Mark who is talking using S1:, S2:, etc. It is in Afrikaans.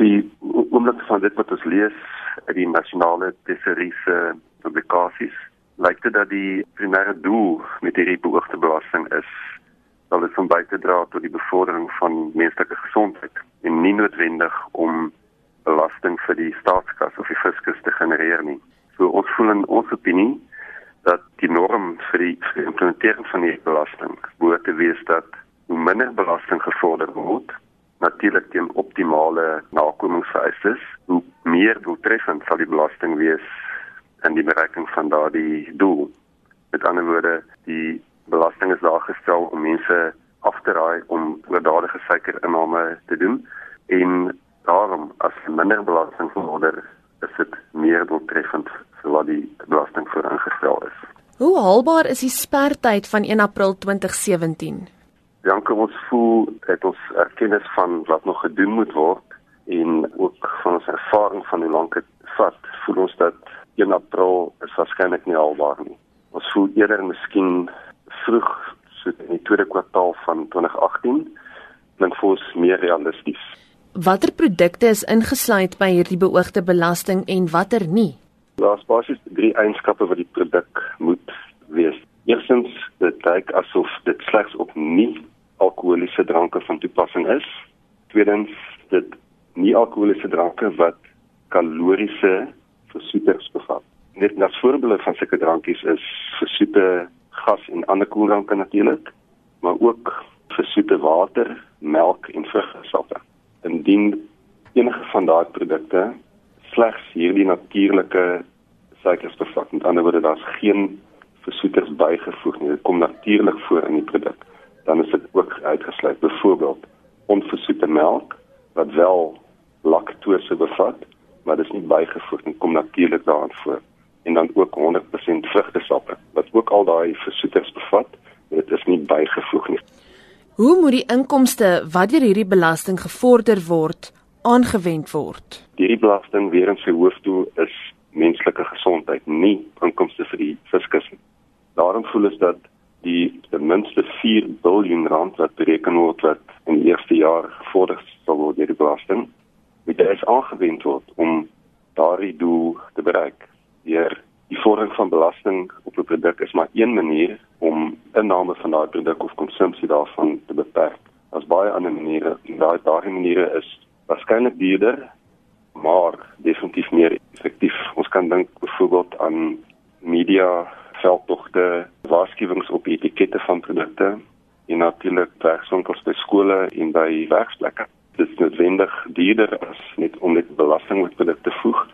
S1: die oomblik van dit wat ons lees uit die nasionale tesorie se publikasies lyk dit dat die primêre doel met hierdie beoogde belasting is dat dit van by te dra tot die bevordering van menslike gesondheid en nie noodwendig om belasting vir die staatskas of die fiskus te genereer nie. So ons voel in ons opinie dat die norm vir die, vir die implementering van die belasting moet wees dat hoe minder belasting gevorder word, natuurlik teen optimale nakomingsvereistes, hoe meer doeltreffend sal die belasting wees in die bereiking van daardie doel. Met ander woorde, die belasting is daar gestel om mense af te raai om oordadige suikerinname te doen en daarom as minder belasting verorder, is dit meer doeltreffend vir wat die belasting voor ingestel is.
S2: Hoe haalbaar is die sperdatum van 1 April 2017?
S1: Janke ons voel dat ons erkenning van wat nog gedoen moet word en ook van ons ervaring van hoe lank dit vat, voel ons dat 1 April is waarskynlik nie haalbaar nie. Ons voel eerder miskien vroeg so in die tweede kwartaal van 2018 klink vir ons meer realisties.
S2: Watter produkte is ingesluit by hierdie beoogde belasting en watter nie?
S1: Daar's basies drie eienskappe wat die produk moet wees. Eerstens, dit lyk asof dit slegs op nie dranke van toepassing is. Tweedens, dit nie alkoholiese dranke wat kaloriese versoeters bevat. Net as voorbeelde van sulke drankies is versoete gas en ander koeldranke natuurlik, maar ook versoete water, melk en vrugtesappe. Indien enige van daardie produkte slegs hierdie natuurlike suikers bevat, met ander woorde daar's geen versoeters bygevoeg nie, dit kom natuurlik voor in die produk dan is dit ook uitgesluit. Byvoorbeeld onversoete melk wat wel laktose bevat, maar dit is nie bygevoeg nie, kom natuurlik daarin voor. En dan ook 100% vrugtesappe wat ook al daai versoeters bevat, maar dit is nie bygevoeg nie.
S2: Hoe moet die inkomste wat deur hierdie belasting gevorder word aangewend word?
S1: Hierdie belasting weer in sy hoofdoel is menslike gesondheid, nie inkomste vir die fiskus nie. Daarom voel ons dat die ten minste 4 miljard rand wat bereken word wat in die eerste jaar gevorder sal word deur die belasting, moet dit aangewend word om daardie doel te bereik. Deur die vordering van belasting op 'n produk is maar een manier om inname van daardie produk of konsumpsie daarvan te beperk. Daar's baie ander maniere. Daai daardie maniere is waarskynlik duurder, maar definitief meer effektief. Ons kan dink byvoorbeeld aan media veldtogte, waarskuwings op etikette van produkte en natuurlik werkswinkels by skole en by werksplekke. Dit is noodwendig duurder as net om net belasting op produkte te voeg,